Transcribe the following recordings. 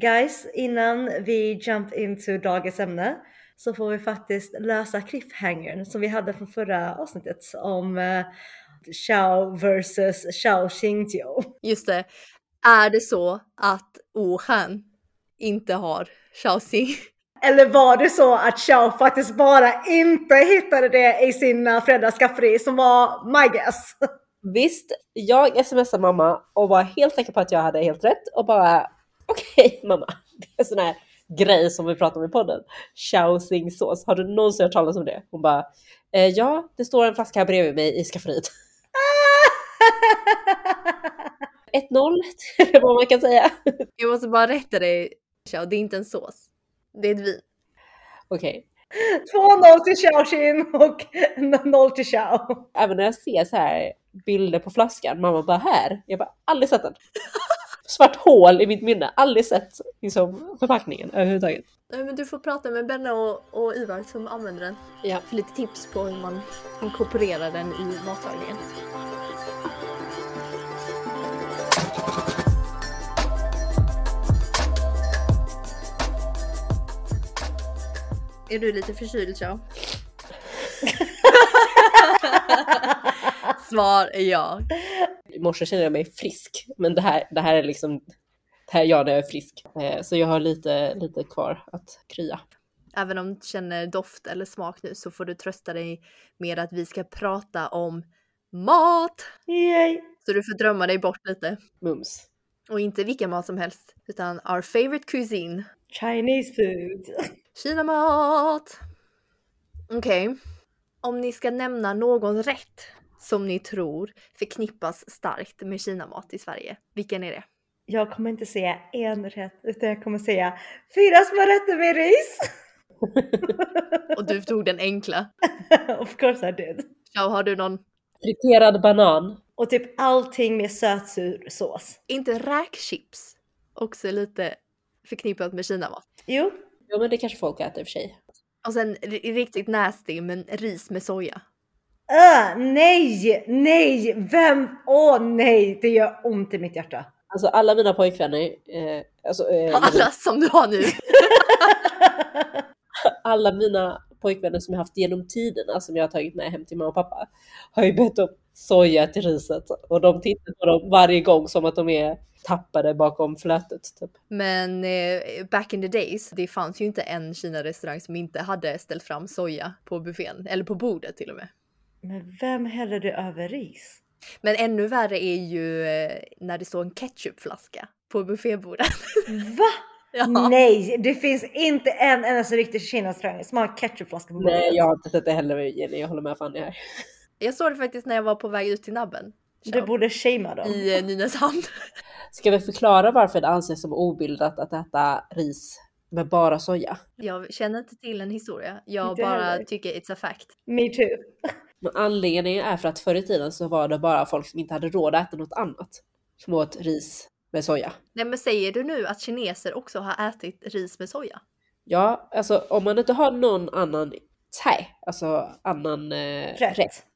guys, innan vi jump into dagens ämne så får vi faktiskt lösa cliffhangern som vi hade från förra avsnittet om uh, Xiao versus Xiao Xingjiu. Just det. Är det så att Wuhan inte har Xiao Xing? Eller var det så att Xiao faktiskt bara inte hittade det i sina föräldrars skafferi som var my guess? Visst, jag smsade mamma och var helt säker på att jag hade helt rätt och bara okej okay, mamma, det är en sån här grej som vi pratar om i podden. Chow sås. Har du någonsin hört talas om det? Hon bara eh, ja, det står en flaska här bredvid mig i skafferiet. 1-0, eller vad man kan säga. Jag måste bara rätta dig, Chow, det är inte en sås. Det är ett vin. Okej. Okay. 2-0 till Xiaoxin och 0 till Xiao. Även när jag ser så här bilder på flaskan, mamma bara här. Jag bara aldrig sett den. Svart hål i mitt minne, aldrig sett liksom, förpackningen överhuvudtaget. Nej men du får prata med Benna och, och Ivar som använder den. Ja. För lite tips på hur man inkorporerar den i matlagningen. Är du lite förkyld Chao? Svar är ja. I morse kände jag mig frisk, men det här, det här är liksom det här är jag när jag är frisk. Eh, så jag har lite, lite kvar att krya. Även om du känner doft eller smak nu så får du trösta dig med att vi ska prata om mat! Yay! Så du får drömma dig bort lite. Mums. Och inte vilken mat som helst, utan our favorite cuisine. Chinese food. Kinamat! Okej. Okay. Om ni ska nämna någon rätt som ni tror förknippas starkt med kinamat i Sverige, vilken är det? Jag kommer inte säga en rätt utan jag kommer säga fyra små rätter med ris. Och du tog den enkla. of course I did. Ja, har du någon? Friterad banan. Och typ allting med sötsur sås. Inte räkchips? Också lite förknippat med kinamat. Jo. Jo men det kanske folk äter i och för sig. Och sen riktigt nasty men ris med soja. Uh, nej, nej, vem, åh oh, nej, det gör ont i mitt hjärta. Alltså alla mina pojkvänner. Eh, alltså, eh, alla som du har nu. alla mina pojkvänner som jag haft genom tiderna som jag har tagit med hem till mamma och pappa har ju bett om soja till riset och de tittar på dem varje gång som att de är tappade bakom flötet. Typ. Men eh, back in the days, det fanns ju inte en Kina-restaurang som inte hade ställt fram soja på buffén, eller på bordet till och med. Men vem häller det över ris? Men ännu värre är ju eh, när det står en ketchupflaska på buffébordet. Va? Ja. Nej, det finns inte en enda så riktig kinarestaurang som har ketchupflaska på bordet. Nej, jag har inte sett det heller Jenny. Jag håller med Fanny här. Jag såg det faktiskt när jag var på väg ut till nabben. Du borde shamea dem. I eh, Nynäshamn. Ska vi förklara varför det anses som obildat att äta ris med bara soja? Jag känner inte till en historia. Jag inte bara heller. tycker it's a fact. Me too. Men anledningen är för att förr i tiden så var det bara folk som inte hade råd att äta något annat som åt ris med soja. Nej men säger du nu att kineser också har ätit ris med soja? Ja, alltså om man inte har någon annan thai, alltså annan eh, rätt. rätt.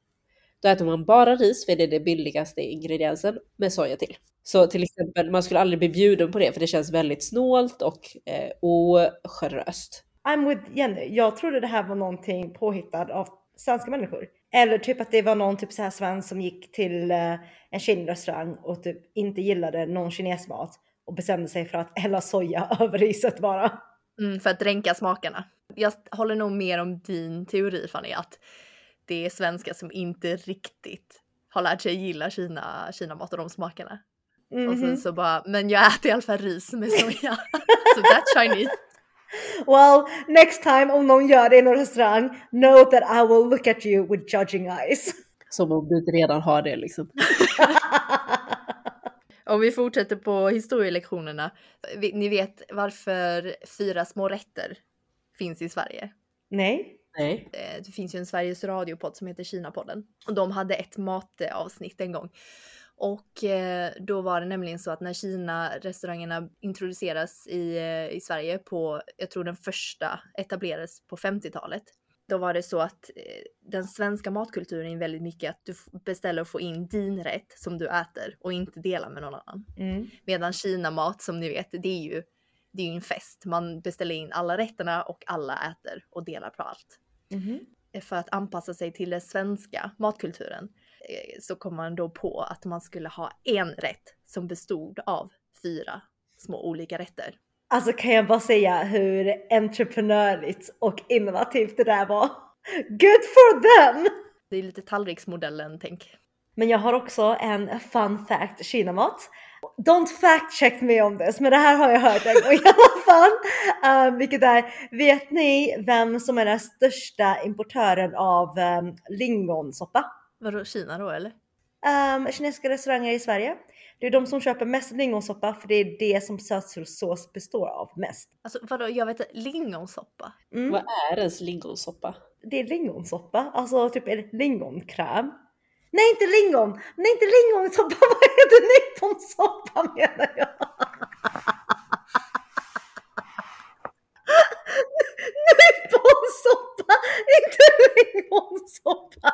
Då äter man bara ris för det är den billigaste ingrediensen med soja till. Så till exempel, man skulle aldrig bli bjuden på det för det känns väldigt snålt och eh, ogeneröst. I'm with Jenny. Jag trodde det här var någonting påhittad av svenska människor. Eller typ att det var någon typ så här svensk som gick till eh, en kinarestaurang och typ inte gillade någon kinesmat och bestämde sig för att hälla soja över riset bara. Mm, för att dränka smakerna. Jag håller nog mer om din teori Fanny, att det är svenskar som inte riktigt har lärt sig gilla Kina, Kina mat och de smakerna. Mm -hmm. Och sen mhm. så bara, men jag äter i alla fall ris med soja. so that's Chinese. Well, next time om någon gör det i någon restaurang, know that I will look at you with judging eyes. Som om du inte redan har det liksom. om vi fortsätter på historielektionerna. Ni vet varför fyra små rätter finns i Sverige? Nej. Nej. Eh, det finns ju en Sveriges Radio-podd som heter Kina-podden. Och de hade ett matavsnitt en gång. Och eh, då var det nämligen så att när Kina-restaurangerna introduceras i, eh, i Sverige på, jag tror den första etablerades på 50-talet. Då var det så att den svenska matkulturen är väldigt mycket att du beställer och får in din rätt som du äter och inte delar med någon annan. Mm. Medan Kina-mat som ni vet, det är ju det är ju en fest. Man beställer in alla rätterna och alla äter och delar på allt. Mhm. För att anpassa sig till den svenska matkulturen eh, så kom man då på att man skulle ha en rätt som bestod av fyra små olika rätter. Alltså kan jag bara säga hur entreprenörligt och innovativt det där var. Good for them! Det är lite tallriksmodellen tänk. Men jag har också en fun fact Kinamat. Don't fact check me om this, men det här har jag hört en gång i alla fall. Uh, vilket är, vet ni vem som är den största importören av um, lingonsoppa? Vadå Kina då eller? Um, kinesiska restauranger i Sverige. Det är de som köper mest lingonsoppa för det är det som sötsås består av mest. Alltså vadå, jag vet inte, lingonsoppa? Mm. Vad är ens lingonsoppa? Det är lingonsoppa, alltså typ är det lingonkräm. Nej inte lingon! Nej inte lingonsoppa, vad heter nyponsoppa menar jag? Nyponsoppa, inte lingonsoppa!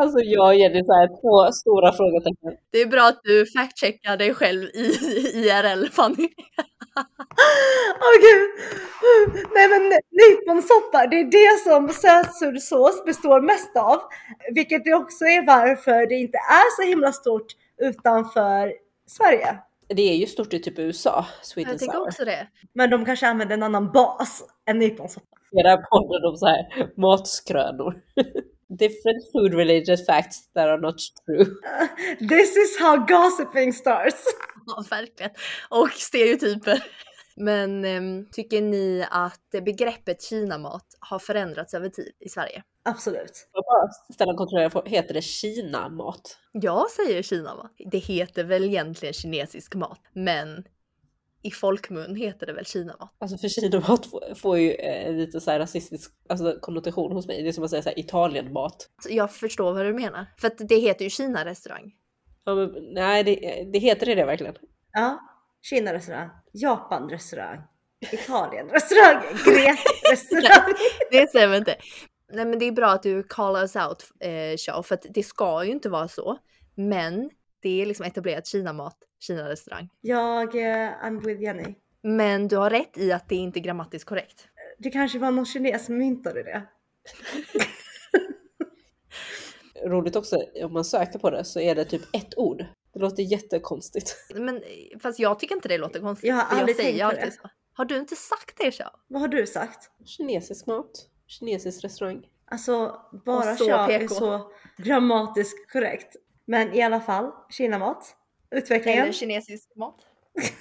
Alltså jag och Jenny så här två stora frågetecken. Det är bra att du fact-checkar dig själv i IRL Fanny. Åh gud! Nej men nyponsoppa, det är det som sötsursås består mest av. Vilket det också är varför det inte är så himla stort utanför Sverige. Det är ju stort i typ USA, Sweet Jag tänker Sour. också det. Men de kanske använder en annan bas än nyponsoppa. Här podden om så här matskrönor. Different food related facts that are not true. This is how gossiping starts. Ja, verkligen. Och stereotyper. Men ehm, tycker ni att begreppet Kinamat har förändrats över tid i Sverige? Absolut. Jag bara ställa en fråga. Heter det Kina-mat? Jag säger Kinamat. Det heter väl egentligen kinesisk mat, men i folkmun heter det väl Kinamat. Alltså för Kina-mat får, får ju eh, lite så här rasistisk alltså, konnotation hos mig. Det är som att säga så här Italien-mat. Jag förstår vad du menar. För att det heter ju Kina-restaurang. Ja, men, nej, det, det heter det, det verkligen. Ja. Kina-restaurang, Japan-restaurang, Italien-restaurang, Grek-restaurang. Det stämmer inte. Nej men det är bra att du call us out eh, Xiao, för att det ska ju inte vara så. Men det är liksom etablerat Kinamat, Kina-restaurang. Jag, eh, I'm with Jenny. Men du har rätt i att det inte är grammatiskt korrekt. Det kanske var någon kines som myntade det. Roligt också, om man söker på det så är det typ ett ord. Det låter jättekonstigt. Men fast jag tycker inte det låter konstigt. Jag har aldrig säger tänkt på det. Så. Har du inte sagt det Xiao? Vad har du sagt? Kinesisk mat, kinesisk restaurang. Alltså bara Xiao är så grammatiskt korrekt. Men i alla fall, Kinamat. Utvecklingen. Eller kinesisk mat?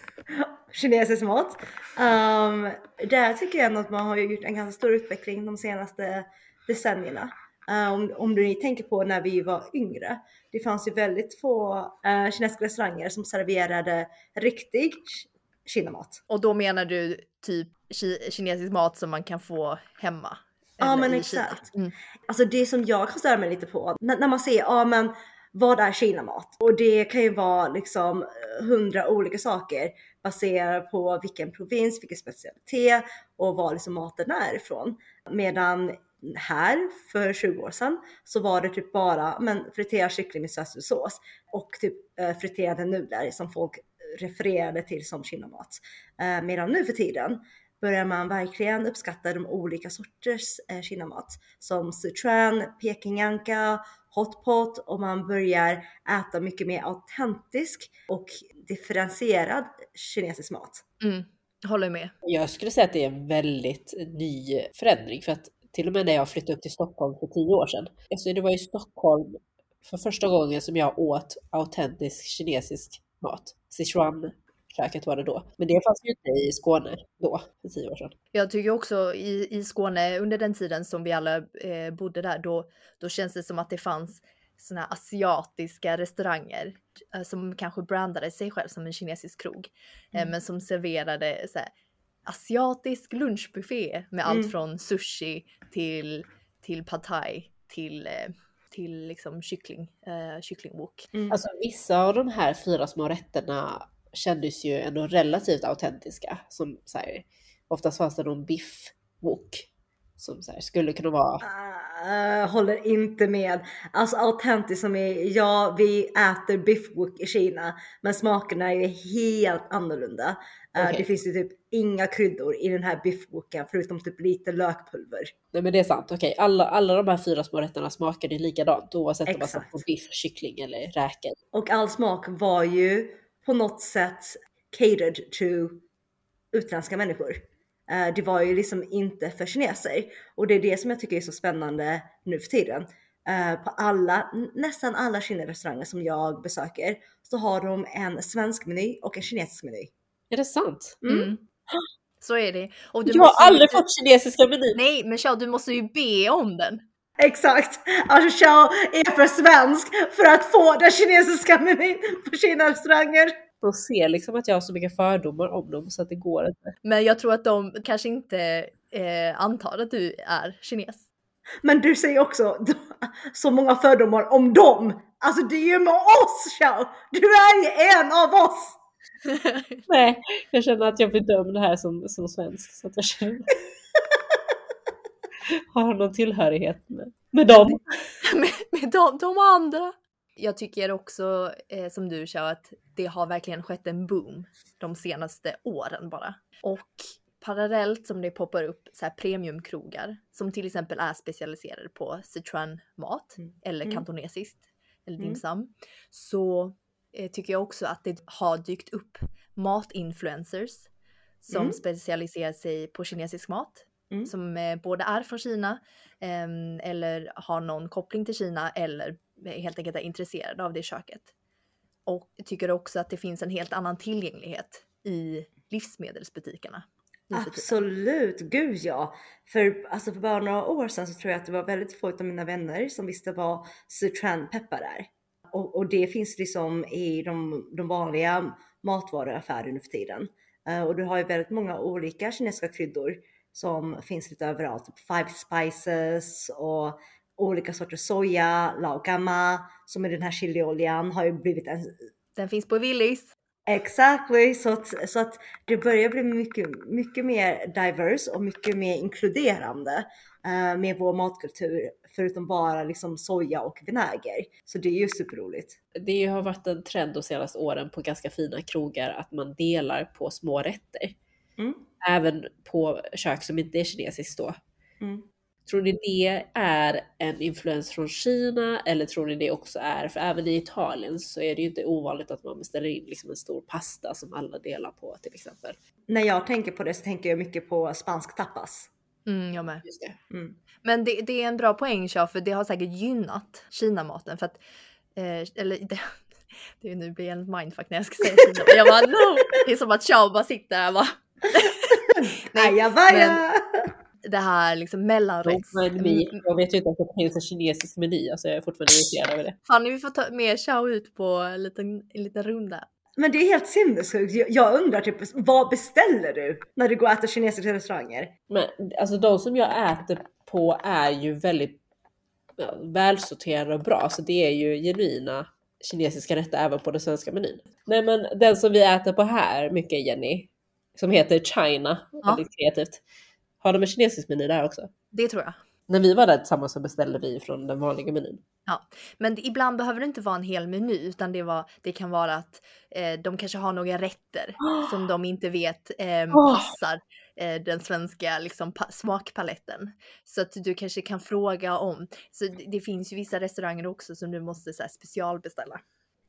kinesisk mat. Um, där tycker jag ändå att man har gjort en ganska stor utveckling de senaste decennierna. Uh, om, om du tänker på när vi var yngre. Det fanns ju väldigt få uh, kinesiska restauranger som serverade riktig ki- kinamat. Och då menar du typ ki- kinesisk mat som man kan få hemma? Ja, men exakt. Mm. Alltså det som jag kan störa mig lite på, när, när man säger ja men vad är kinamat? Och det kan ju vara liksom eh, hundra olika saker baserat på vilken provins, vilken specialitet och var liksom maten är ifrån. Medan här för 20 år sedan så var det typ bara men friterad kyckling med sötsursås och typ eh, friterade nudlar som folk refererade till som kinamat. Eh, medan nu för tiden börjar man verkligen uppskatta de olika sorters eh, kinamat som Sichuan, Pekinganka, hotpot och man börjar äta mycket mer autentisk och differentierad kinesisk mat. Mm. Håller med. Jag skulle säga att det är en väldigt ny förändring för att till och med när jag flyttade upp till Stockholm för tio år sedan. Alltså det var i Stockholm för första gången som jag åt autentisk kinesisk mat. Sichuan köket var det då. Men det fanns ju inte i Skåne då, för tio år sedan. Jag tycker också i, i Skåne under den tiden som vi alla eh, bodde där, då, då känns det som att det fanns här asiatiska restauranger eh, som kanske brandade sig själv som en kinesisk krog, eh, Mm. men som serverade så här, asiatisk lunchbuffé med Mm. allt från sushi till, till pad thai till, eh, till liksom kyckling, eh, kycklingwok. Mm. Alltså vissa av de här fyra små rätterna kändes ju ändå relativt autentiska. Som så här, oftast fanns det någon biff wok som så här, skulle kunna vara Uh, håller inte med. Alltså autentiskt som är, ja vi äter biffwok i Kina men smakerna är helt annorlunda. Uh, okay. Det finns ju typ inga kryddor i den här biffwoken förutom typ lite lökpulver. Nej men det är sant, okej. Okay. Alla, alla de här fyra små rätterna smakar ju likadant oavsett Exakt. om man satt på biff, kyckling eller räkor. Och all smak var ju på något sätt catered to utländska människor. Uh, det var ju liksom inte för kineser och det är det som jag tycker är så spännande nu för tiden. Uh, på alla, nästan alla Kina-restauranger som jag besöker så har de en svensk meny och en kinesisk meny. Är det sant? Mm. mm. Så är det. Och du jag har aldrig fått kinesiska menyer. Nej, men Xiao, du måste ju be om den. Exakt! Alltså Xiao är för svensk för att få den kinesiska menyn på Kina-restauranger. De ser liksom att jag har så mycket fördomar om dem så att det går inte. Men jag tror att de kanske inte eh, antar att du är kines. Men du säger också så många fördomar om dem. Alltså det är ju med oss Xiao! Du är ju en av oss! Nej, jag känner att jag blir dömd här som, som svensk. Så att jag känner... Har någon tillhörighet med, med dem. med, med dem, de andra. Jag tycker också eh, som du kör att det har verkligen skett en boom de senaste åren bara. Och parallellt som det poppar upp så här premiumkrogar som till exempel är specialiserade på Sichuan-mat mm. eller mm. kantonesiskt eller mm. så eh, tycker jag också att det har dykt upp matinfluencers som mm. specialiserar sig på kinesisk mat. Mm. Som eh, både är från Kina eh, eller har någon koppling till Kina eller helt enkelt är intresserade av det köket. Och tycker också att det finns en helt annan tillgänglighet i livsmedelsbutikerna. Absolut, gud ja. För, alltså för bara några år sedan så tror jag att det var väldigt få av mina vänner som visste vad Sichuan-peppar är och, och, det finns liksom i de, de vanliga matvaruaffärerna nu för tiden. Uh, och du har ju väldigt många olika kinesiska kryddor som finns lite överallt. Typ five spices och olika sorters soja, laogama som är den här chilioljan har ju blivit en... Den finns på Willys. Exactly, så att, så att det börjar bli mycket, mycket mer diverse och mycket mer inkluderande uh, med vår matkultur förutom bara liksom soja och vinäger. Så det är ju superroligt. Det har varit en trend de senaste åren på ganska fina krogar att man delar på små rätter. Mm. Även på kök som inte är kinesiskt då. Mm. Tror ni det är en influens från Kina eller tror ni det också är, för även i Italien så är det ju inte ovanligt att man beställer in liksom en stor pasta som alla delar på till exempel. När jag tänker på det så tänker jag mycket på spansk tapas. Mm, jag med. Mm. Men det, det, är en bra poäng Xiao, för det har säkert gynnat Kina-maten. För att, eh, eller det, det är nu blir en mindfuck när jag ska säga Kina. Jag bara no! Det är som att Xiao bara sitter där och bara... Nej, men det här liksom mellanrätts... Jag vet ju inte att det finns en kinesisk meny, alltså jag är fortfarande irriterad över det. Fan, vi får ta med Xiao ut på en liten, en liten runda. Men det är helt sinnessjukt. Jag undrar typ, vad beställer du när du går och äter kinesiska restauranger? Men alltså de som jag äter på är ju väldigt ja, välsorterade och bra, så det är ju genuina kinesiska rätter även på den svenska menyn. Nej men den som vi äter på här mycket Jenny, som heter China, ja. väldigt kreativt. Har de en kinesisk meny där också? Det tror jag. När vi var där tillsammans så beställde vi från den vanliga menyn. Ja, men ibland behöver det inte vara en hel meny utan det, var, det kan vara att eh, de kanske har några rätter oh. som de inte vet eh, passar eh, den svenska liksom, smakpaletten. Så att du kanske kan fråga om. Så det finns ju vissa restauranger också som du måste så här, specialbeställa.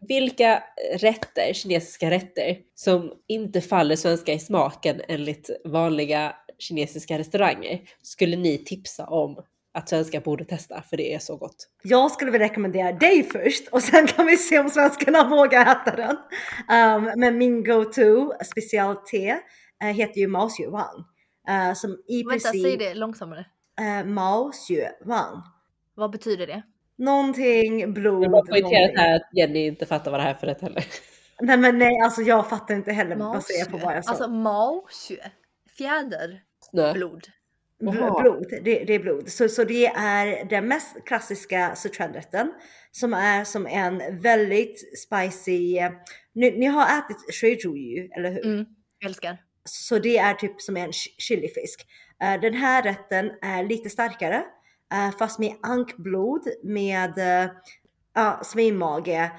Vilka rätter, kinesiska rätter, som inte faller svenska i smaken enligt vanliga kinesiska restauranger skulle ni tipsa om att svenskar borde testa för det är så gott. Jag skulle vilja rekommendera dig först och sen kan vi se om svenskarna vågar äta den. Um, men min go-to specialitet uh, heter ju Mao Wang. Uh, som i Vänta, princip... säg det långsammare. Uh, Mao Wang. Vad betyder det? Någonting blod. Jag har poängterat här att Jenny inte fattar vad det här är för rätt heller. Nej men nej, alltså jag fattar inte heller baserat på vad jag sa. Alltså Mao fjäder, Snö. blod. Blod, det, det, är blod. Så, så det är den mest klassiska Sichuan-rätten som är som en väldigt spicy, ni, ni har ätit shuijuyu, eller hur? Mm, älskar. Så det är typ som en chilifisk. Uh, den här rätten är lite starkare uh, fast med ankblod med uh, svinmage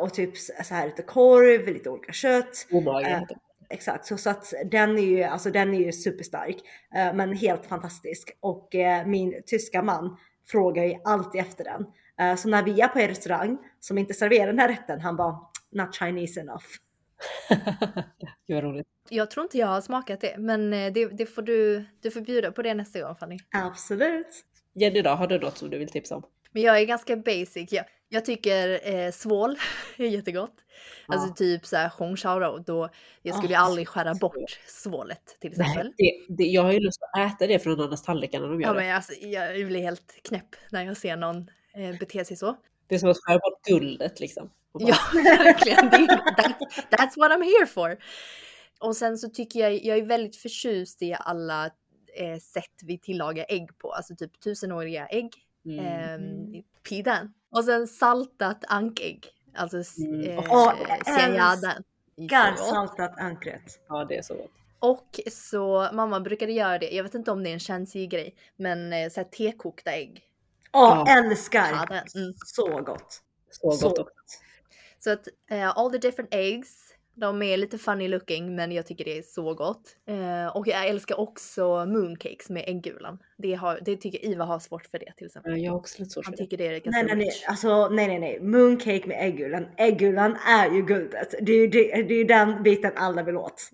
och typ så här lite korv, lite olika kött. Omage. Exakt, så, så att den är ju, alltså den är ju superstark, men helt fantastisk. Och min tyska man frågar ju alltid efter den. så när vi är på en restaurang som inte serverar den här rätten, han bara not Chinese enough. Gud vad roligt. Jag tror inte jag har smakat det, men det, det, får du, du får bjuda på det nästa gång Fanny. Absolut. Jenny då, har du något som du vill tipsa om? Men jag är ganska basic. Jag, jag tycker eh, svål är jättegott. Ja. Alltså typ så här Hong Shao då Jag skulle ju aldrig skära bort svålet till exempel. Nej, det, det, jag har ju lust att äta det från någon annans tallrikar när de gör ja, det. Men alltså, jag blir helt knäpp när jag ser någon eh, bete sig så. Det är som att skära bort guldet liksom. Bara... Ja, verkligen. That, that's what I'm here for. Och sen så tycker jag, jag är väldigt förtjust i alla eh, sätt vi tillagar ägg på. Alltså typ tusenåriga ägg. Mm. Eh, pidan. Och sen saltat ankägg. Alltså mm. eh, seriaden. saltat ankret. Ja det är så gott. Och så mamma brukade göra det, jag vet inte om det är en känslig grej, men eh, så här tekokta ägg. Åh, oh, älskar! Ja, mm. Så gott. Så, så gott. Så att uh, all the different eggs de är lite funny looking men jag tycker det är så gott. Eh, och jag älskar också mooncakes med äggulan. Det, har, det tycker Iva har svårt för det till exempel. Jag har också lite svårt för Han tycker det är ganska nej, nej, nej. Alltså, nej, nej, nej. Mooncake med äggulan. Äggulan är ju guldet. Det är ju det, det är den biten alla vill åt.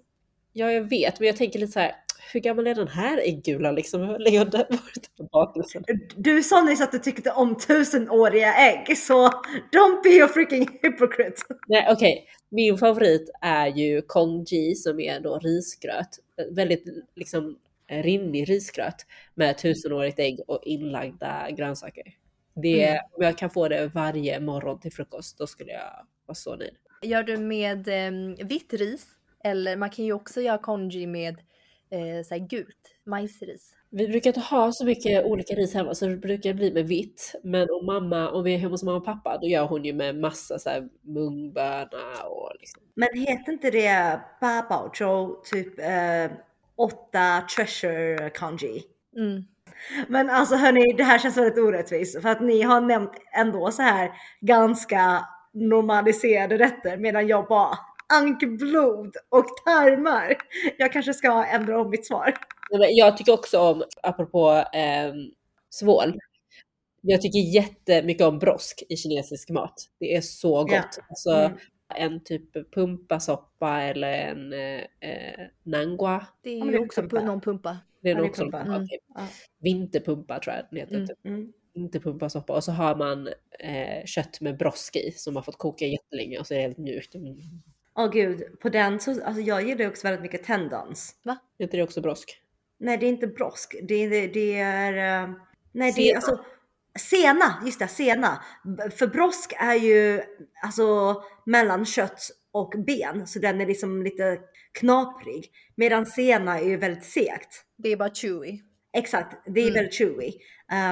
Ja, jag vet, men jag tänker lite så här hur gammal är den här äggulan liksom? Hur länge har den varit på bakelsen? Du sa nyss att du tyckte om tusenåriga ägg, så don't be a freaking hypocrite. Nej okej, okay. Min favorit är ju Kongji som är då risgröt. Väldigt liksom rinnig risgröt med tusenårigt ägg och inlagda grönsaker. Det, mm. Om jag kan få det varje morgon till frukost, då skulle jag vara så nöjd. Gör du med eh, vitt ris? Eller man kan ju också göra konji med eh, så gult majsris. Vi brukar inte ha så mycket olika ris hemma så det brukar bli med vitt. Men om mamma, om vi är hemma hos mamma och pappa då gör hon ju med massa så här mungböna och liksom. Men heter inte det babao typ eh, åtta treasure kanji? Mm. Men alltså hörni, det här känns väldigt orättvist för att ni har nämnt ändå så här ganska normaliserade rätter medan jag bara ankblod och tarmar. Jag kanske ska ändra om mitt svar. Jag tycker också om, apropå eh, svål, jag tycker jättemycket om brosk i kinesisk mat. Det är så gott. Yeah. Alltså, mm. En typ pumpasoppa eller en eh, nangua. Det är ju också pumpa. någon pumpa. Det är nog också pumpa. Mm. Okay. Vinterpumpa tror jag den heter. Mm. Typ. Mm. Vinterpumpasoppa och så har man eh, kött med brosk i som har fått koka jättelänge och så är det helt mjukt. Mm. Åh oh, gud, på den så, alltså jag gillar också väldigt mycket tendons. Va? Är inte det också brosk? Nej, det är inte brosk. Det, det, det är... Uh, nej, det är alltså... Sena, just det, sena. För brosk är ju alltså mellan kött och ben, så den är liksom lite knaprig. Medan sena är ju väldigt segt. Det är bara chewy. Exakt, det är mm. väldigt chewy.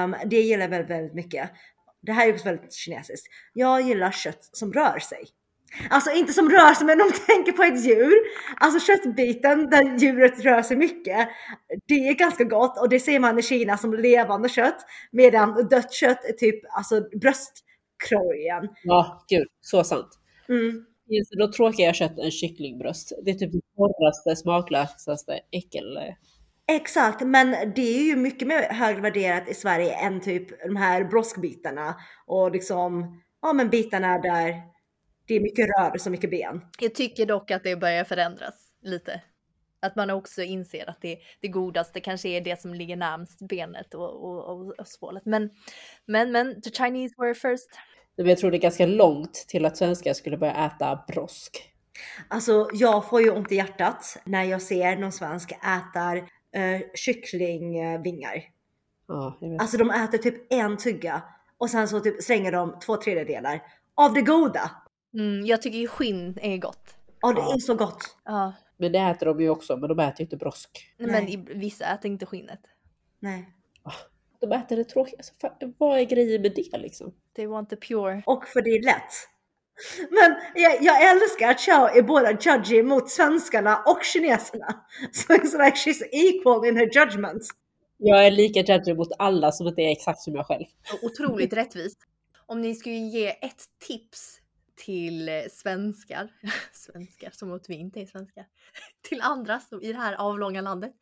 Um, det gillar jag väldigt, väldigt mycket. Det här är också väldigt kinesiskt. Jag gillar kött som rör sig. Alltså inte som rör sig, men om du tänker på ett djur. Alltså köttbiten där djuret rör sig mycket. Det är ganska gott och det ser man i Kina som levande kött. Medan dött kött är typ alltså bröstkorgen. Ja, gud, så sant. Mm. Det då tråkigare kött än kycklingbröst? Det är typ det torraste, smaklösaste äckel. Exakt, men det är ju mycket mer högvärderat i Sverige än typ de här broskbitarna och liksom, ja men bitarna där det är mycket rör och så mycket ben. Jag tycker dock att det börjar förändras lite. Att man också inser att det, det godaste kanske är det som ligger närmst benet och, och, och, och svålet. Men, men, men the Chinese were first. Jag tror det är ganska långt till att svenskar skulle börja äta brosk. Alltså jag får ju ont i hjärtat när jag ser någon svensk äta uh, kycklingvingar. Ja, alltså de äter typ en tugga och sen så typ slänger de två tredjedelar av det goda. Mm, jag tycker ju skinn är gott. Ja, det är så gott. Ja. Men det äter de ju också, men de äter ju inte brosk. Nej. Men vissa äter inte skinnet. Nej. Ah, de äter det tråkiga. Alltså, vad är grejen med det liksom? They want the pure. Och för det är lätt. Men jag, jag älskar att Chao är båda judgy mot svenskarna och kineserna. So it's like she's equal in her judgments. Jag är lika judgy mot alla som att det är exakt som jag själv. Otroligt rättvist. Om ni skulle ge ett tips till eh, svenskar, svenskar som att vi inte är svenskar, till andra som, i det här avlånga landet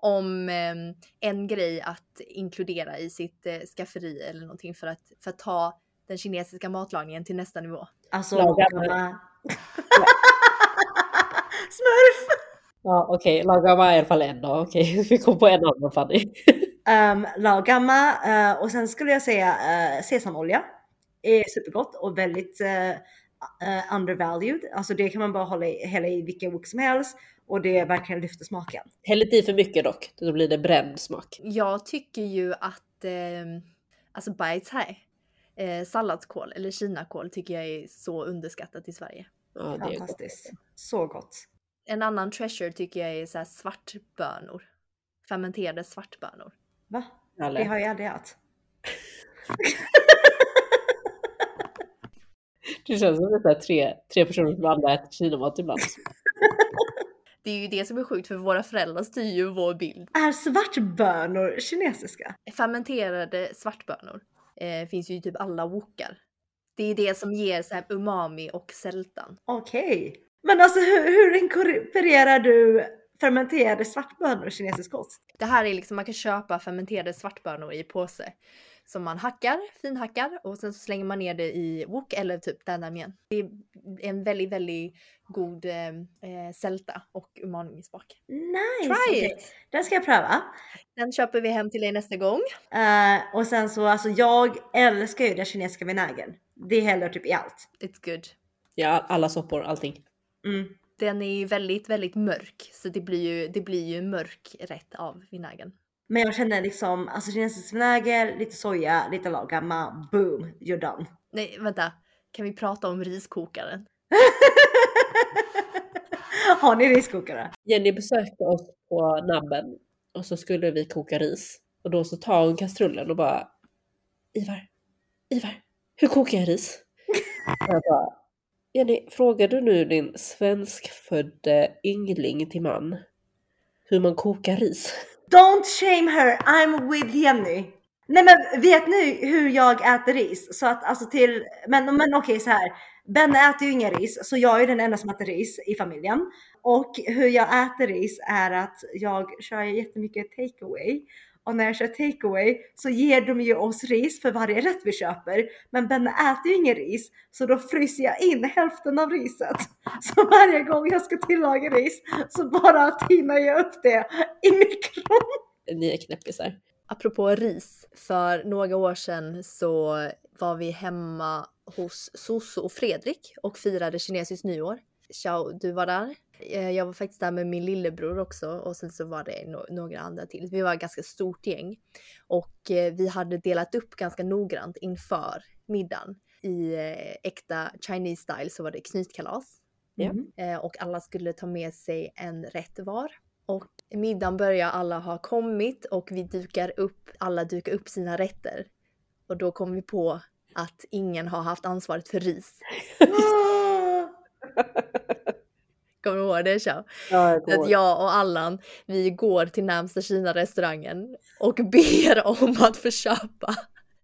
om eh, en grej att inkludera i sitt eh, skafferi eller någonting för att, för att ta den kinesiska matlagningen till nästa nivå. Alltså, laga Smurf! Ja okej, okay. laga i alla fall en dag. Okej, okay. vi kom på en annan Fanny. um, laga uh, och sen skulle jag säga uh, sesamolja. Är supergott och väldigt uh, undervalued. Alltså det kan man bara hålla i, hälla i vilken wok som helst och det verkligen lyfter smaken. Häll inte i för mycket dock, då blir det bränd smak. Jag tycker ju att eh, alltså bai thai, eh, salladskål eller kinakål tycker jag är så underskattat i Sverige. Ja, det Fantastiskt. Är gott. Så gott. En annan treasure tycker jag är så svartbönor. Fermenterade svartbönor. Va? Det har jag aldrig ätit. Det känns som att tre, tre personer som alla äter kinamat ibland. Det är ju det som är sjukt för våra föräldrar styr ju vår bild. Är svartbönor kinesiska? Fermenterade svartbönor eh, finns ju i typ alla wokar. Det är det som ger så här umami och sältan. Okej. Okay. Men alltså hur, hur inkorporerar du fermenterade svartbönor i kinesisk kost? Det här är liksom, man kan köpa fermenterade svartbönor i påse som man hackar, finhackar och sen så slänger man ner det i wok eller typ danamien. Det är en väldigt, väldigt god eh, eh sälta och umami-smak. Nice! Try okay. it! Den ska jag pröva. Den köper vi hem till dig nästa gång. Uh, och sen så alltså jag älskar ju den kinesiska vinägern. Det häller typ i allt. It's good. Ja, alla soppor, allting. Mm. Den är ju väldigt, väldigt mörk så det blir ju, det blir ju mörk rätt av vinägern. Men jag känner liksom, alltså kinesisk vinäger, lite soja, lite lagamma, boom, you're done. Nej, vänta. Kan vi prata om riskokaren? Har ni riskokare? Jenny besökte oss på Nabben och så skulle vi koka ris. Och då så tar hon kastrullen och bara Ivar, Ivar, hur kokar jag ris? jag bara, Jenny, frågar du nu din svenskfödde yngling till man hur man kokar ris? Don't shame her, I'm with Jenny. Nej men vet ni hur jag äter ris? Så att alltså till, men, men okej så här. Benne äter ju ingen ris, så jag är den enda som äter ris i familjen. Och hur jag äter ris är att jag kör jättemycket takeaway. Och när jag kör takeaway så ger de ju oss ris för varje rätt vi köper. Men Benne äter ju ingen ris, så då fryser jag in hälften av riset. Så varje gång jag ska tillaga ris så bara tinar jag upp det i mikron. Ni är knäppisar. Apropå ris, för några år sedan så var vi hemma hos Soso och Fredrik och firade kinesiskt nyår. Ciao, du var där. Eh, jag var faktiskt där med min lillebror också och sen så var det no några andra till. Vi var ett ganska stort gäng och eh, vi hade delat upp ganska noggrant inför middagen. I eh, äkta Chinese style så var det knytkalas. Mm. Och alla skulle ta med sig en rätt var. Och middagen börjar, alla har kommit och vi dukar upp, alla dukar upp sina rätter. Och då kom vi på att ingen har haft ansvaret för ris. Kommer du ihåg det Chow? Ja, jag att jag och Allan, vi går till närmsta Kina-restaurangen och ber om att få köpa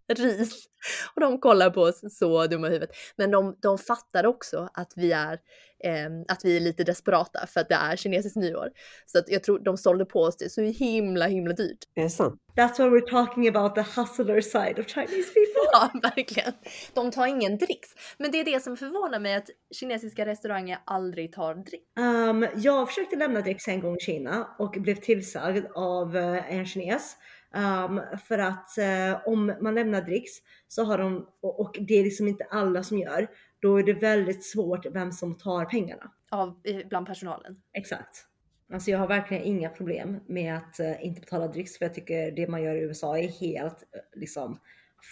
ris. Och de kollar på oss så dumma i huvudet. Men de, de fattar också att vi är eh, att vi är lite desperata för att det är kinesiskt nyår. Så att jag tror de sålde på oss det så himla himla dyrt. Det är sant. That's why we're talking about the hustler side of Chinese people. ja, verkligen. De tar ingen dricks. Men det är det som förvånar mig att kinesiska restauranger aldrig tar dricks. Um, jag försökte lämna dricks en gång i Kina och blev tillsagd av uh, en kines Um, för att uh, om man lämnar dricks så har de, och, och, det är liksom inte alla som gör, då är det väldigt svårt vem som tar pengarna. Av, bland personalen? Exakt. Alltså jag har verkligen inga problem med att uh, inte betala dricks för jag tycker det man gör i USA är helt uh, liksom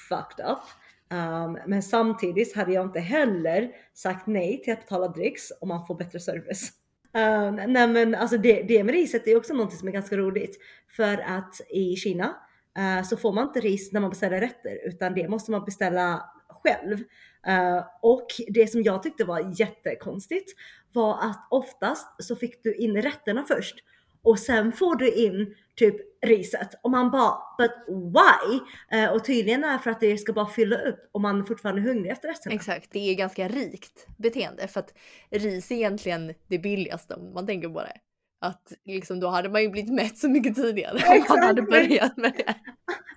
fucked up. Um, men samtidigt hade jag inte heller sagt nej till att betala dricks om man får bättre service. Uh, nej men alltså det, det med riset är också något som är ganska roligt. För att i Kina uh, så får man inte ris när man beställer rätter utan det måste man beställa själv. Uh, och det som jag tyckte var jättekonstigt var att oftast så fick du in rätterna först och sen får du in typ riset och man bara but why? Eh, och tydligen är det för att det ska bara fylla upp och man är fortfarande hungrig efter resten. Exakt, det är ganska rikt beteende för att ris är egentligen det billigaste om man tänker på det. Att liksom då hade man ju blivit mätt så mycket tidigare om man hade börjat med det.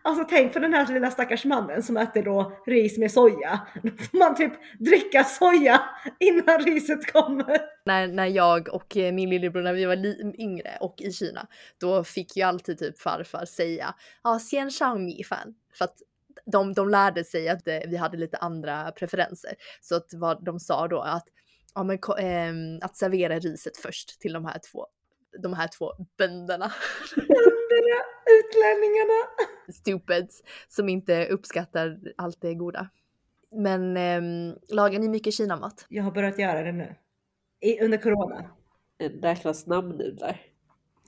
Alltså tänk på den här lilla stackars mannen som äter då ris med soja. Då får man typ dricka soja innan riset kommer. När, när jag och eh, min lillebror när vi var yngre och i Kina, då fick ju alltid typ farfar säga ja, xian shang mi fan. För att de, de lärde sig att eh, vi hade lite andra preferenser. Så att vad de sa då att ja, men, eh, att servera riset först till de här två de här två bönderna. Bönderna, utlänningarna. Stupids som inte uppskattar allt det goda. Men eh, lagar ni mycket kinamat? Jag har börjat göra det nu. I, under corona. Räknas snabbnudlar?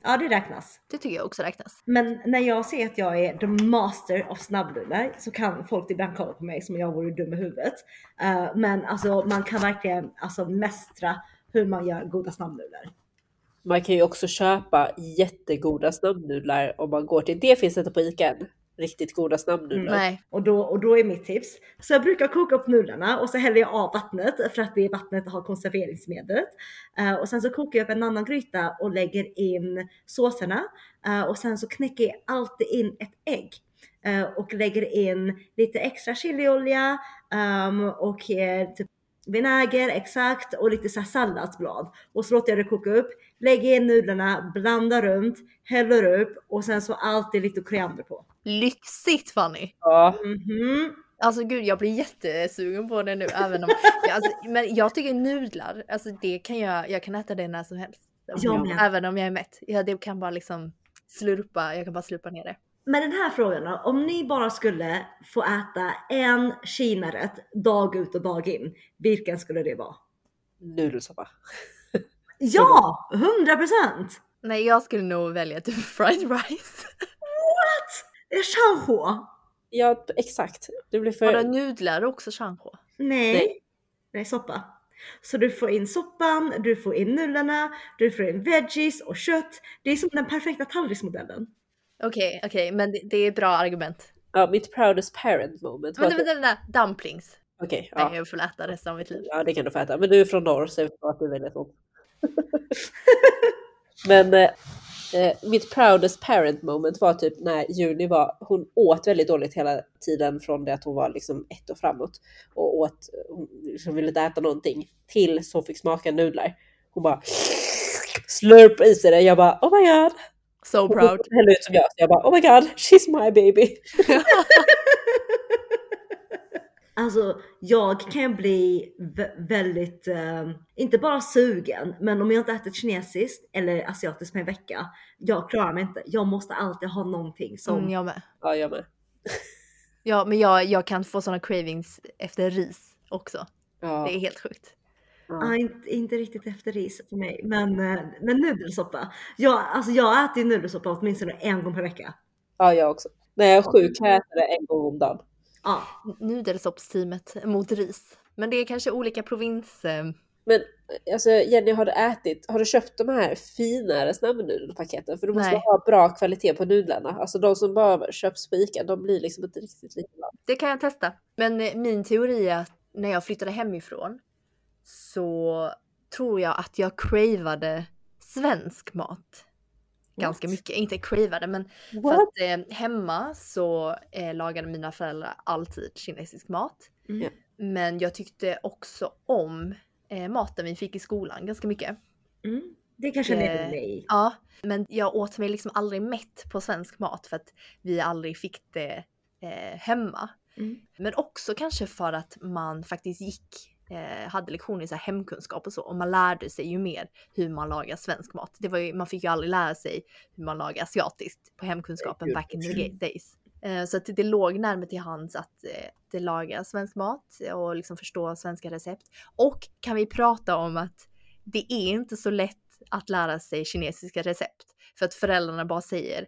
Ja, det räknas. Det tycker jag också räknas. Men när jag ser att jag är the master of snabbnudlar så kan folk ibland kolla på mig som om jag vore dum i huvudet. Uh, men alltså man kan verkligen alltså mästra hur man gör goda snabbnudlar. Man kan ju också köpa jättegoda snabbnudlar om man går till, det finns inte på ICA än. Riktigt goda snabbnudlar. Mm, nej. Och då, och då är mitt tips. Så jag brukar koka upp nudlarna och så häller jag av vattnet för att det vattnet har konserveringsmedlet. Uh, och sen så kokar jag upp en annan gryta och lägger in såserna. Uh, och sen så knäcker jag alltid in ett ägg. Uh, och lägger in lite extra chiliolja um, och typ vinäger exakt och lite så salladsblad och så låter jag det koka upp. Lägger in nudlarna, blandar runt, häller upp och sen så alltid lite koriander på. Lyxigt Fanny! Ja. Mm -hmm. Alltså gud, jag blir jättesugen på det nu. även om, alltså, men jag tycker nudlar, alltså det kan jag, jag kan äta det när som helst. Jag även om jag är mätt. Ja, det kan bara liksom slurpa, jag kan bara slurpa ner det. Men den här frågan då, om ni bara skulle få äta en Kina-rätt dag ut och dag in, vilken skulle det vara? Nudelsoppa. ja, 100%! Nej, jag skulle nog välja typ fried rice. What? Det är changhua. Ja, exakt. Det blir för... Har du nudlar också changhua? Nej. Nej. Nej, soppa. Så du får in soppan, du får in nudlarna, du får in veggies och kött. Det är som den perfekta tallriksmodellen. Okej, okay, okej, okay, men det, det är bra argument. Ja, mitt proudest parent moment. Vänta, vänta, vänta, dumplings. Okej, okay, ja. Nej, jag får äta resten av mitt liv. Ja, det kan du få äta. Men du är från norr så jag förstår att du väljer sånt. men eh, eh, mitt proudest parent moment var typ när Juni var, hon åt väldigt dåligt hela tiden från det att hon var liksom ett och framåt. Och åt, hon liksom ville inte äta någonting. Tills hon fick smaka nudlar. Hon bara slurp i sig det. Jag bara oh my god. So proud. Hon ut som jag, så jag bara oh my god, she's my baby. Alltså jag kan bli väldigt, uh, inte bara sugen, men om jag inte ätit kinesiskt eller asiatiskt på en vecka, jag klarar mig inte. Jag måste alltid ha någonting som... Mm, jag med. Ja, jag med. ja, men jag, jag kan få sådana cravings efter ris också. Ja. Det är helt sjukt. Ja. inte, inte riktigt efter ris för mig, men, eh, men nudelsoppa. Jag, alltså jag äter ju nudelsoppa åtminstone en gång per vecka. Ja, jag också. När jag är sjuk kan jag äta det en gång om dagen. Ja. Nudelsoppsteamet mot ris. Men det är kanske olika provins... Eh, men alltså Jenny, har du ätit, har du köpt de här finare snabbnudelpaketen? För du måste Nej. ha bra kvalitet på nudlarna. Alltså de som bara köps på ICA, de blir liksom inte riktigt likadana. Det kan jag testa. Men eh, min teori är att när jag flyttade hemifrån så tror jag att jag cravade svensk mat. Ganska What? mycket, inte cravade men What? för att eh, hemma så eh, lagade mina föräldrar alltid kinesisk mat. Mm. Men jag tyckte också om eh, maten vi fick i skolan ganska mycket. Mm. Det kanske är eh, mig. Ja, men jag åt mig liksom aldrig mätt på svensk mat för att vi aldrig fick det eh, hemma. Mm. Men också kanske för att man faktiskt gick eh, hade lektioner i så hemkunskap och så och man lärde sig ju mer hur man lagar svensk mat. Det var ju, man fick ju aldrig lära sig hur man lagar asiatiskt på hemkunskapen back in the days. Eh, så att det låg närmare till hands att eh, laga svensk mat och liksom förstå svenska recept. Och kan vi prata om att det är inte så lätt att lära sig kinesiska recept för att föräldrarna bara säger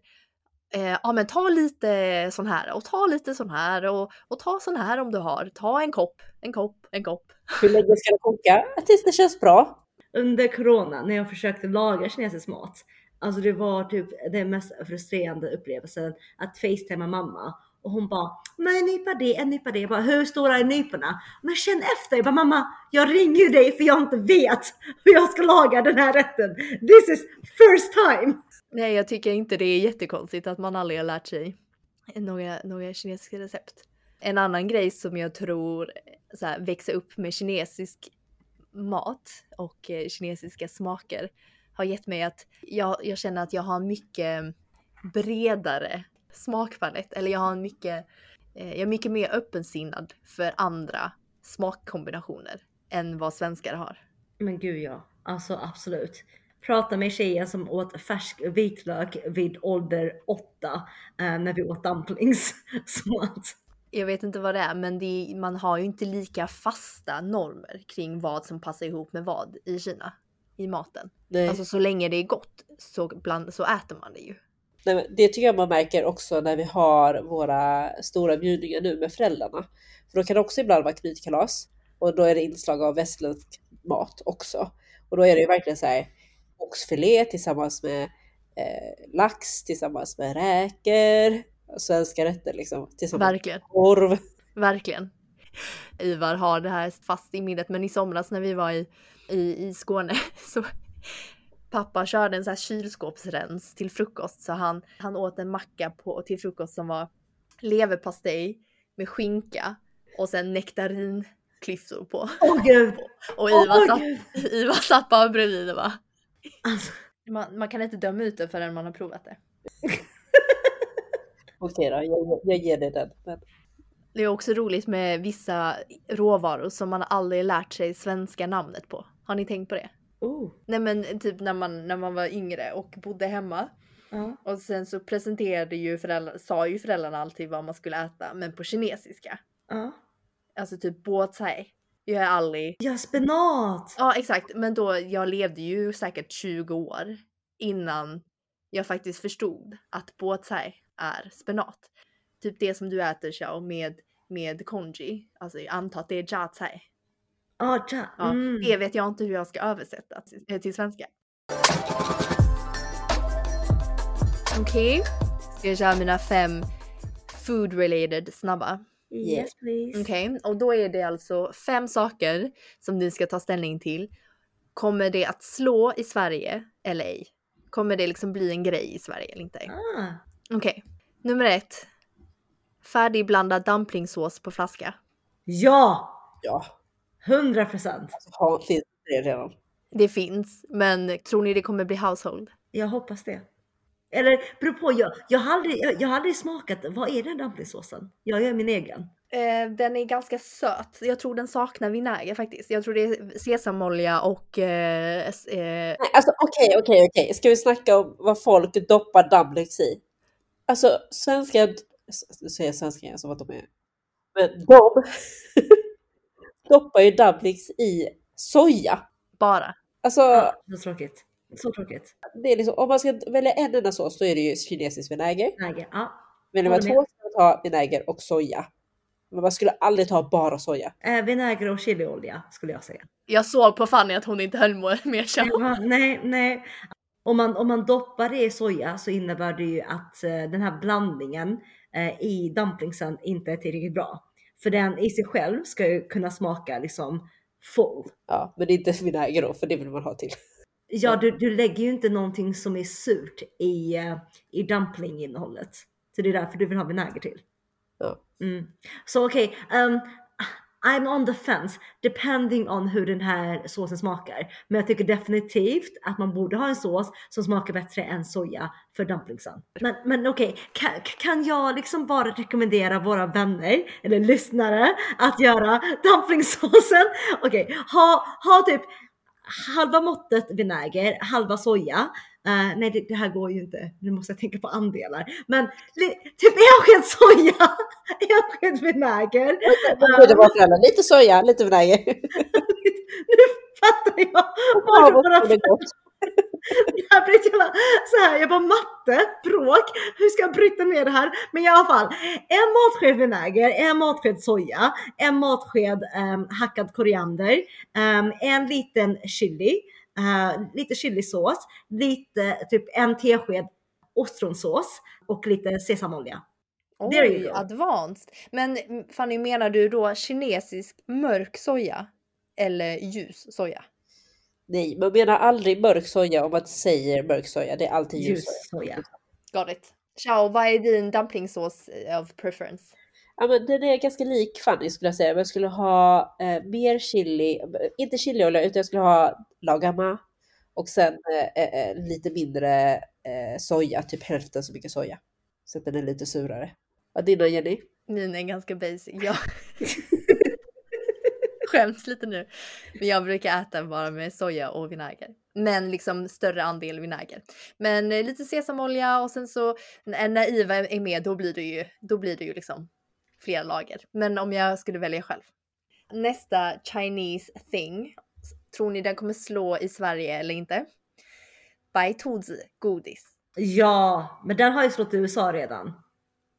eh, ja men ta lite sån här och ta lite sån här och, och ta sån här om du har. Ta en kopp, en kopp, en kopp. Hur länge ska det koka? Tills det känns bra. Under corona när jag försökte laga kinesisk mat Alltså det var typ den mest frustrerande upplevelsen att facetima mamma och hon bara, men en nypa det, en nypa det. Jag bara, hur stora är nyporna? Men känn efter. Jag bara, mamma, jag ringer ju dig för jag inte vet hur jag ska laga den här rätten. This is first time. Nej, jag tycker inte det är jättekonstigt att man aldrig har lärt sig några, några kinesiska recept. En annan grej som jag tror så här, växa upp med kinesisk mat och eh, kinesiska smaker har gett mig att jag, jag känner att jag har mycket bredare smakpalett. Eller jag har en mycket, eh, jag är mycket mer öppensinnad för andra smakkombinationer än vad svenskar har. Men gud ja, alltså absolut. Prata med tjejen som åt färsk vitlök vid ålder åtta eh, när vi åt dumplings. Så att... Jag vet inte vad det är, men det, man har ju inte lika fasta normer kring vad som passar ihop med vad i Kina i maten. Nej. Alltså så länge det är gott så, bland, så äter man det ju. Det tycker jag man märker också när vi har våra stora bjudningar nu med föräldrarna. För då kan det också ibland vara knytkalas och då är det inslag av västländsk mat också. Och då är det ju verkligen så här oxfilé tillsammans med eh, lax, tillsammans med räkor, svenska rätter liksom. Tillsammans Verkligen. med korv. Verkligen. Ivar har det här fast i minnet, men i somras när vi var i, i, i Skåne så pappa körde en sån här kylskåpsrens till frukost så han, han åt en macka på, till frukost som var leverpastej med skinka och sen nektarinklyftor på. Åh oh, gud! Och Ivar, oh, satt, Ivar satt bara bredvid och bara... Alltså. Man, man, kan inte döma ut det förrän man har provat det. Okej då, jag, jag ger dig den. Men... Det är också roligt med vissa råvaror som man aldrig lärt sig svenska namnet på. Har ni tänkt på det? Oh. Nej men typ när man, när man var yngre och bodde hemma. Uh. Och sen så presenterade ju föräldrar, sa ju föräldrarna alltid vad man skulle äta men på kinesiska. Uh. Alltså typ båtsai. Jag är aldrig... Ja spenat! Ja exakt men då jag levde ju säkert 20 år innan jag faktiskt förstod att båtsai är spenat. Typ det som du äter Xiao med, med konji. Alltså jag antar att det är jiatsai. Ah, ja. Mm. det vet jag inte hur jag ska översätta till, eh, till svenska. Okej, okay. ska jag köra mina fem food related snabba? Yes please. Okej, okay. och då är det alltså fem saker som ni ska ta ställning till. Kommer det att slå i Sverige eller ej? Kommer det liksom bli en grej i Sverige eller inte? Ah. Okej, okay. nummer ett. Färdigblandad dumplingsås på flaska. Ja! Ja. 100 procent. Alltså, finns det redan? Det finns, men tror ni det kommer bli household? Jag hoppas det. Eller beror på, jag, jag, har aldrig, jag, jag har aldrig smakat, vad är den dumplingsåsen? Jag gör min egen. Eh, den är ganska söt. Jag tror den saknar vinäger faktiskt. Jag tror det är sesamolja och... Eh, eh... Nej, alltså okej, okay, okej, okay, okej. Okay. Ska vi snacka om vad folk doppar dumplings i? Alltså svenska... Nu säger jag svenska som att de är... Men de doppar ju dumplings i soja. Bara. Alltså. Ja, så tråkigt. Så tråkigt. Det är liksom, om man ska välja en enda sås då är det ju kinesisk vinäger. Vinäger, ja. Väljer man två ska man ta vinäger och soja. Men man skulle aldrig ta bara soja. Äh, vinäger och chiliolja skulle jag säga. Jag såg på Fanny att hon inte höll med sig. Nej, nej. Om man, om man doppar det i soja så innebär det ju att uh, den här blandningen uh, i dumplingsen inte är tillräckligt bra. För den i sig själv ska ju kunna smaka liksom full. Ja, men det är inte vinäger då, för det vill man ha till. Ja, du, du lägger ju inte någonting som är surt i, uh, i dumplinginnehållet. Så det är därför du vill ha vinäger till. Ja. Mm. Så okej, okay, um, I'm on the fence depending on hur den här såsen smakar. Men jag tycker definitivt att man borde ha en sås som smakar bättre än soja för dumplingsen. Men, men okej, okay, kan, kan jag liksom bara rekommendera våra vänner eller lyssnare att göra dumplingsåsen? Okej, okay, ha, ha typ halva måttet vinäger, halva soja. Uh, nej, det, det, här går ju inte. Nu måste jag tänka på andelar. Men typ en sked soja, en sked vinäger. Uh, det var föräldrar. Lite soja, lite vinäger. nu fattar jag. Ja, det det här blir så här, jag bara matte, bråk, hur ska jag bryta ner det här? Men i alla fall, en matsked vinäger, en matsked soja, en matsked um, hackad koriander, um, en liten chili, lite chilisås, lite typ en tesked ostronsås och lite sesamolja. Oj, advanced. Men Fanny, menar du då kinesisk mörk soja eller ljus soja? Nej, man menar aldrig mörk soja om man säger mörk soja. Det är alltid ljus soja. Got it. Ciao, vad är din dumplingsås eh, of preference? Ja, men den är ganska lik Fanny skulle jag säga. Men jag skulle ha eh, mer chili, inte chiliolja utan jag skulle ha lagama och sen eh, eh, eh, lite mindre eh, soja, typ hälften så mycket soja. Så att den är lite surare. Vad dina Jenny? Min är ganska basic. Ja. Skäms lite nu. Men jag brukar äta bara med soja och vinäger. Men liksom större andel vinäger. Men eh, lite sesamolja och sen så när naiva är med då blir det ju, då blir det ju liksom flera lager. Men om jag skulle välja själv. Nästa Chinese thing. Tror ni den kommer slå i Sverige eller inte? Baitozi godis. Ja, men den har ju slått i USA redan.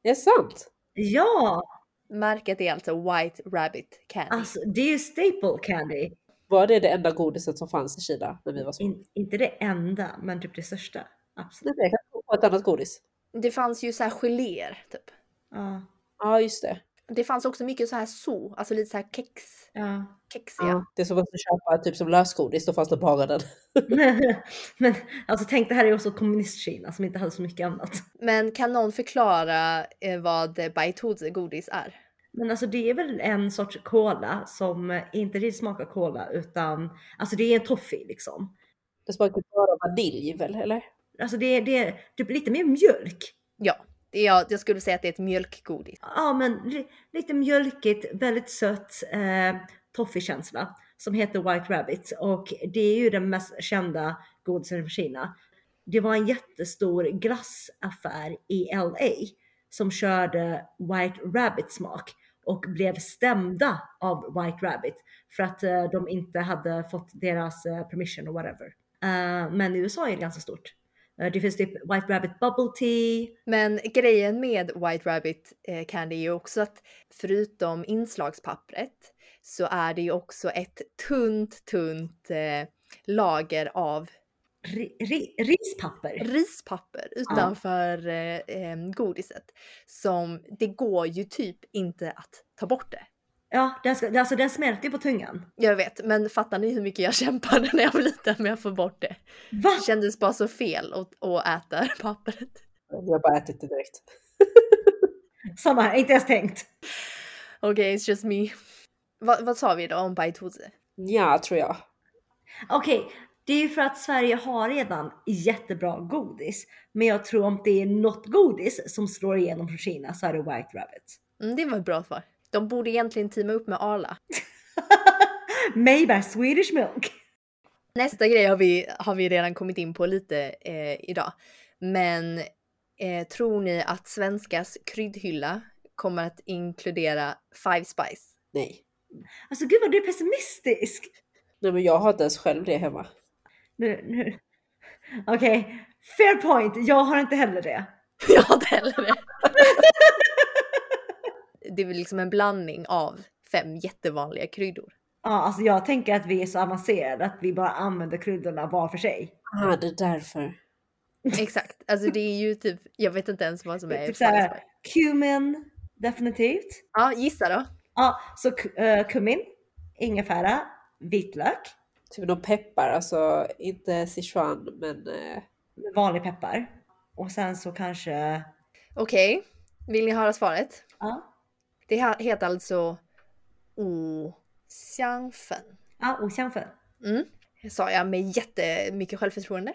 Det är sant? Ja! Märket är alltså White Rabbit Candy. Alltså det är ju staple candy. Var det det enda godiset som fanns i Kina när vi var små? In, inte det enda, men typ det största. Absolut. Jag kan på ett annat godis. Det fanns ju så här geléer typ. Ja. Ja, just det. Det fanns också mycket så här so, alltså lite så här kex. Ja. Kexiga. Ja, det som var att köpa typ som lösgodis, då fanns det bara den. men alltså tänk det här är också kommunist-Kina som inte hade så mycket annat. Men kan någon förklara eh, vad Baitozi godis är? Men alltså det är väl en sorts cola som inte riktigt smakar cola utan alltså det är en toffee liksom. Det smakar bara vanilj väl eller? Alltså det, är, det är typ lite mer mjölk. Ja, Ja, jag skulle säga att det är ett mjölkgodis. Ja, men lite mjölkigt, väldigt sött eh, toffee-känsla som heter White Rabbit och det är ju den mest kända godisen från Kina. Det var en jättestor glassaffär i LA som körde White Rabbit smak och blev stämda av White Rabbit för att eh, de inte hade fått deras eh, permission och whatever. Eh, men i USA är det ganska stort. Det finns typ White Rabbit Bubble Tea. Men grejen med White Rabbit Candy är ju också att förutom inslagspappret så är det ju också ett tunt, tunt eh, lager av ri, ri, rispapper. rispapper utanför ja. eh, eh, godiset. Som det går ju typ inte att ta bort det. Ja, det, ska, alltså den smälter ju på tungan. Jag vet, men fattar ni hur mycket jag kämpade när jag var liten med att få bort det? Va? Det kändes bara så fel att, att äta pappret. Jag har bara ätit det direkt. Samma här, inte ens tänkt. Okej, okay, it's just me. Va, vad sa vi då om Baitose? Ja, tror jag. Okej, okay, det är ju för att Sverige har redan jättebra godis. Men jag tror om det är något godis som slår igenom från Kina så är det White Rabbit. Mm, det var ett bra svar. De borde egentligen teama upp med Arla. Made by Swedish Milk. Nästa grej har vi, har vi redan kommit in på lite eh, idag. Men eh, tror ni att svenskas kryddhylla kommer att inkludera Five Spice? Nej. Alltså gud vad du är pessimistisk. Nej men jag har inte ens själv det hemma. Nu, nu. Okej, okay. fair point. Jag har inte heller det. Jag har inte heller det. Det är väl liksom en blandning av fem jättevanliga kryddor. Ja, alltså jag tänker att vi är så avancerade att vi bara använder kryddorna var för sig. Ja, ah, det är därför. Exakt, alltså det är ju typ, jag vet inte ens vad som är. Typ såhär, cumin, definitivt. Ja, gissa då. Ja, så uh, kummin, ingefära, vitlök. Typ någon peppar, alltså inte Sichuan men... Uh... Vanlig peppar. Och sen så kanske... Okej, okay. vill ni höra svaret? Ja. Det heter alltså O-xiangfen. Ja, O-xiangfen. Mm. Det sa jag med jättemycket självförtroende.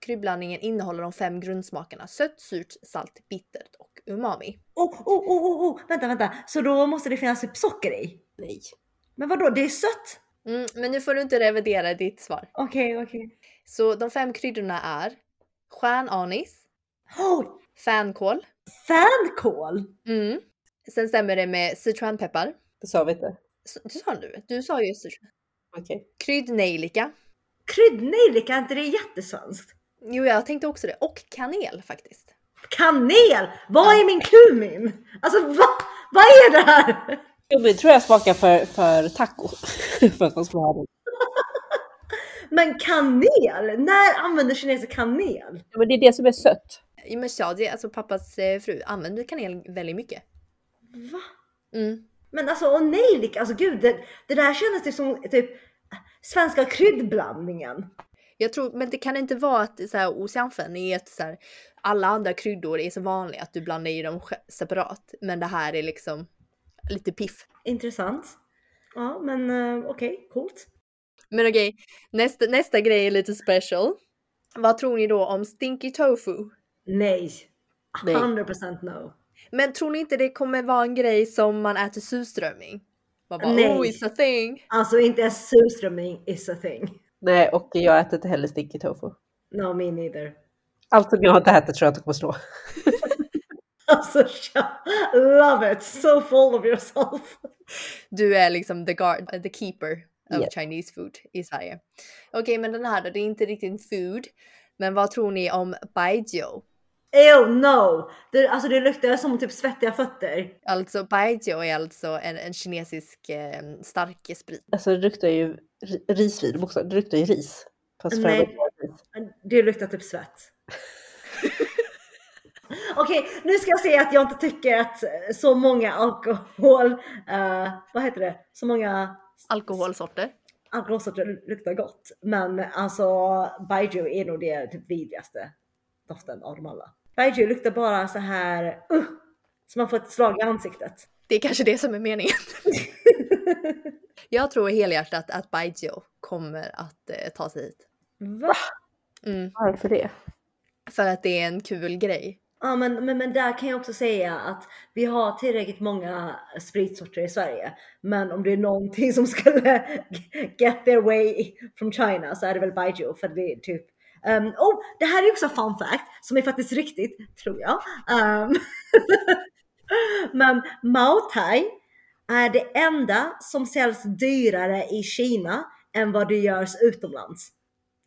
Kryddblandningen innehåller de fem grundsmakerna sött, surt, salt, bittert och umami. Oh, oh, oh, oh, oh, vänta, vänta. Så då måste det finnas typ socker i? Nej. Men vadå, det är sött? Mm, men nu får du inte revidera ditt svar. Okej, okay, okej. Okay. Så de fem kryddorna är stjärnanis, oh! fänkål. Fänkål? Mm. Sen stämmer det med sichuanpeppar. Det sa vi inte. Det sa du? Du sa ju sichuan. Okej. Okay. Kryddnejlika. Kryddnejlika, är inte det jättesvenskt? Jo, jag tänkte också det. Och kanel faktiskt. Kanel? Vad är min kumin? Alltså vad, vad är det här? Kumin tror jag smakar för, för taco. för att man ska ha det. Men kanel? När använder kineser kanel? Men det är det som är sött. Men Shadi, alltså pappas eh, fru, använder kanel väldigt mycket. Va? Mm. Men alltså och nejlik, alltså gud det, det där kändes typ som typ svenska kryddblandningen. Jag tror, men det kan inte vara att så här, oceanfen är att så här, alla andra kryddor är så vanliga att du blandar i dem separat. Men det här är liksom lite piff. Intressant. Ja, men uh, okej, okay, coolt. Men okej, okay, nästa, nästa grej är lite special. Vad tror ni då om stinky tofu? Nej. 100% no. Men tror ni inte det kommer vara en grej som man äter surströmming? Man bara, Nej. oh it's a thing. Alltså inte ens surströmming is a thing. Nej, och jag äter inte heller stinky tofu. No, me neither. Allt som jag inte ätit tror jag att jag kommer slå. alltså, love it! So full of yourself. Du är liksom the guard, the keeper of Yep. Chinese food i Sverige. Okej, men den här då, det är inte riktigt food. Men vad tror ni om baijiu? Ew, no! Det, alltså det luktar som typ svettiga fötter. Alltså baijiu är alltså en, en kinesisk eh, stark sprit. Alltså det luktar ju ri- risvin också. Det luktar ju ris. Fast Nej. Det luktar typ svett. Okej, nu ska jag säga att jag inte tycker att så många alkohol, eh, vad heter det, så många Alkoholsorter. alkoholsorter luktar gott. Men alltså baijiu är nog det typ vidrigaste doften av dem alla. Baijiu luktar bara så här, uh, så man får ett slag i ansiktet. Det är kanske det som är meningen. Jag tror helhjärtat att baijiu kommer att eh, ta sig hit. Va? Mm. Varför det? För att det är en kul grej. Ja men, men, men där kan jag också säga att vi har tillräckligt många spritsorter i Sverige. Men om det är någonting som skulle get their way from China så är det väl baijiu för det är typ Um, oh, det här är också fun fact som är faktiskt riktigt, tror jag. Um, men Mao Tai är det enda som säljs dyrare i Kina än vad det görs utomlands.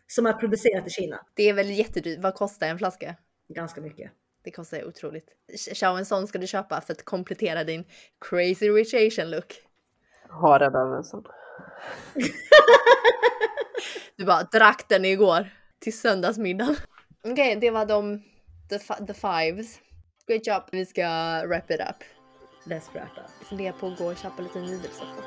Som är producerat i Kina. Det är väl jättedyrt. Vad kostar en flaska? Ganska mycket. Det kostar otroligt. Xiao, en sån ska du köpa för att komplettera din crazy rich asian look. Har redan en sån. Du bara drack den igår till söndagsmiddagen. Okej, det var de the, the fives. Great job. Vi ska wrap it up. Let's wrap up. Fundera på att gå och köpa lite nudelsoppa.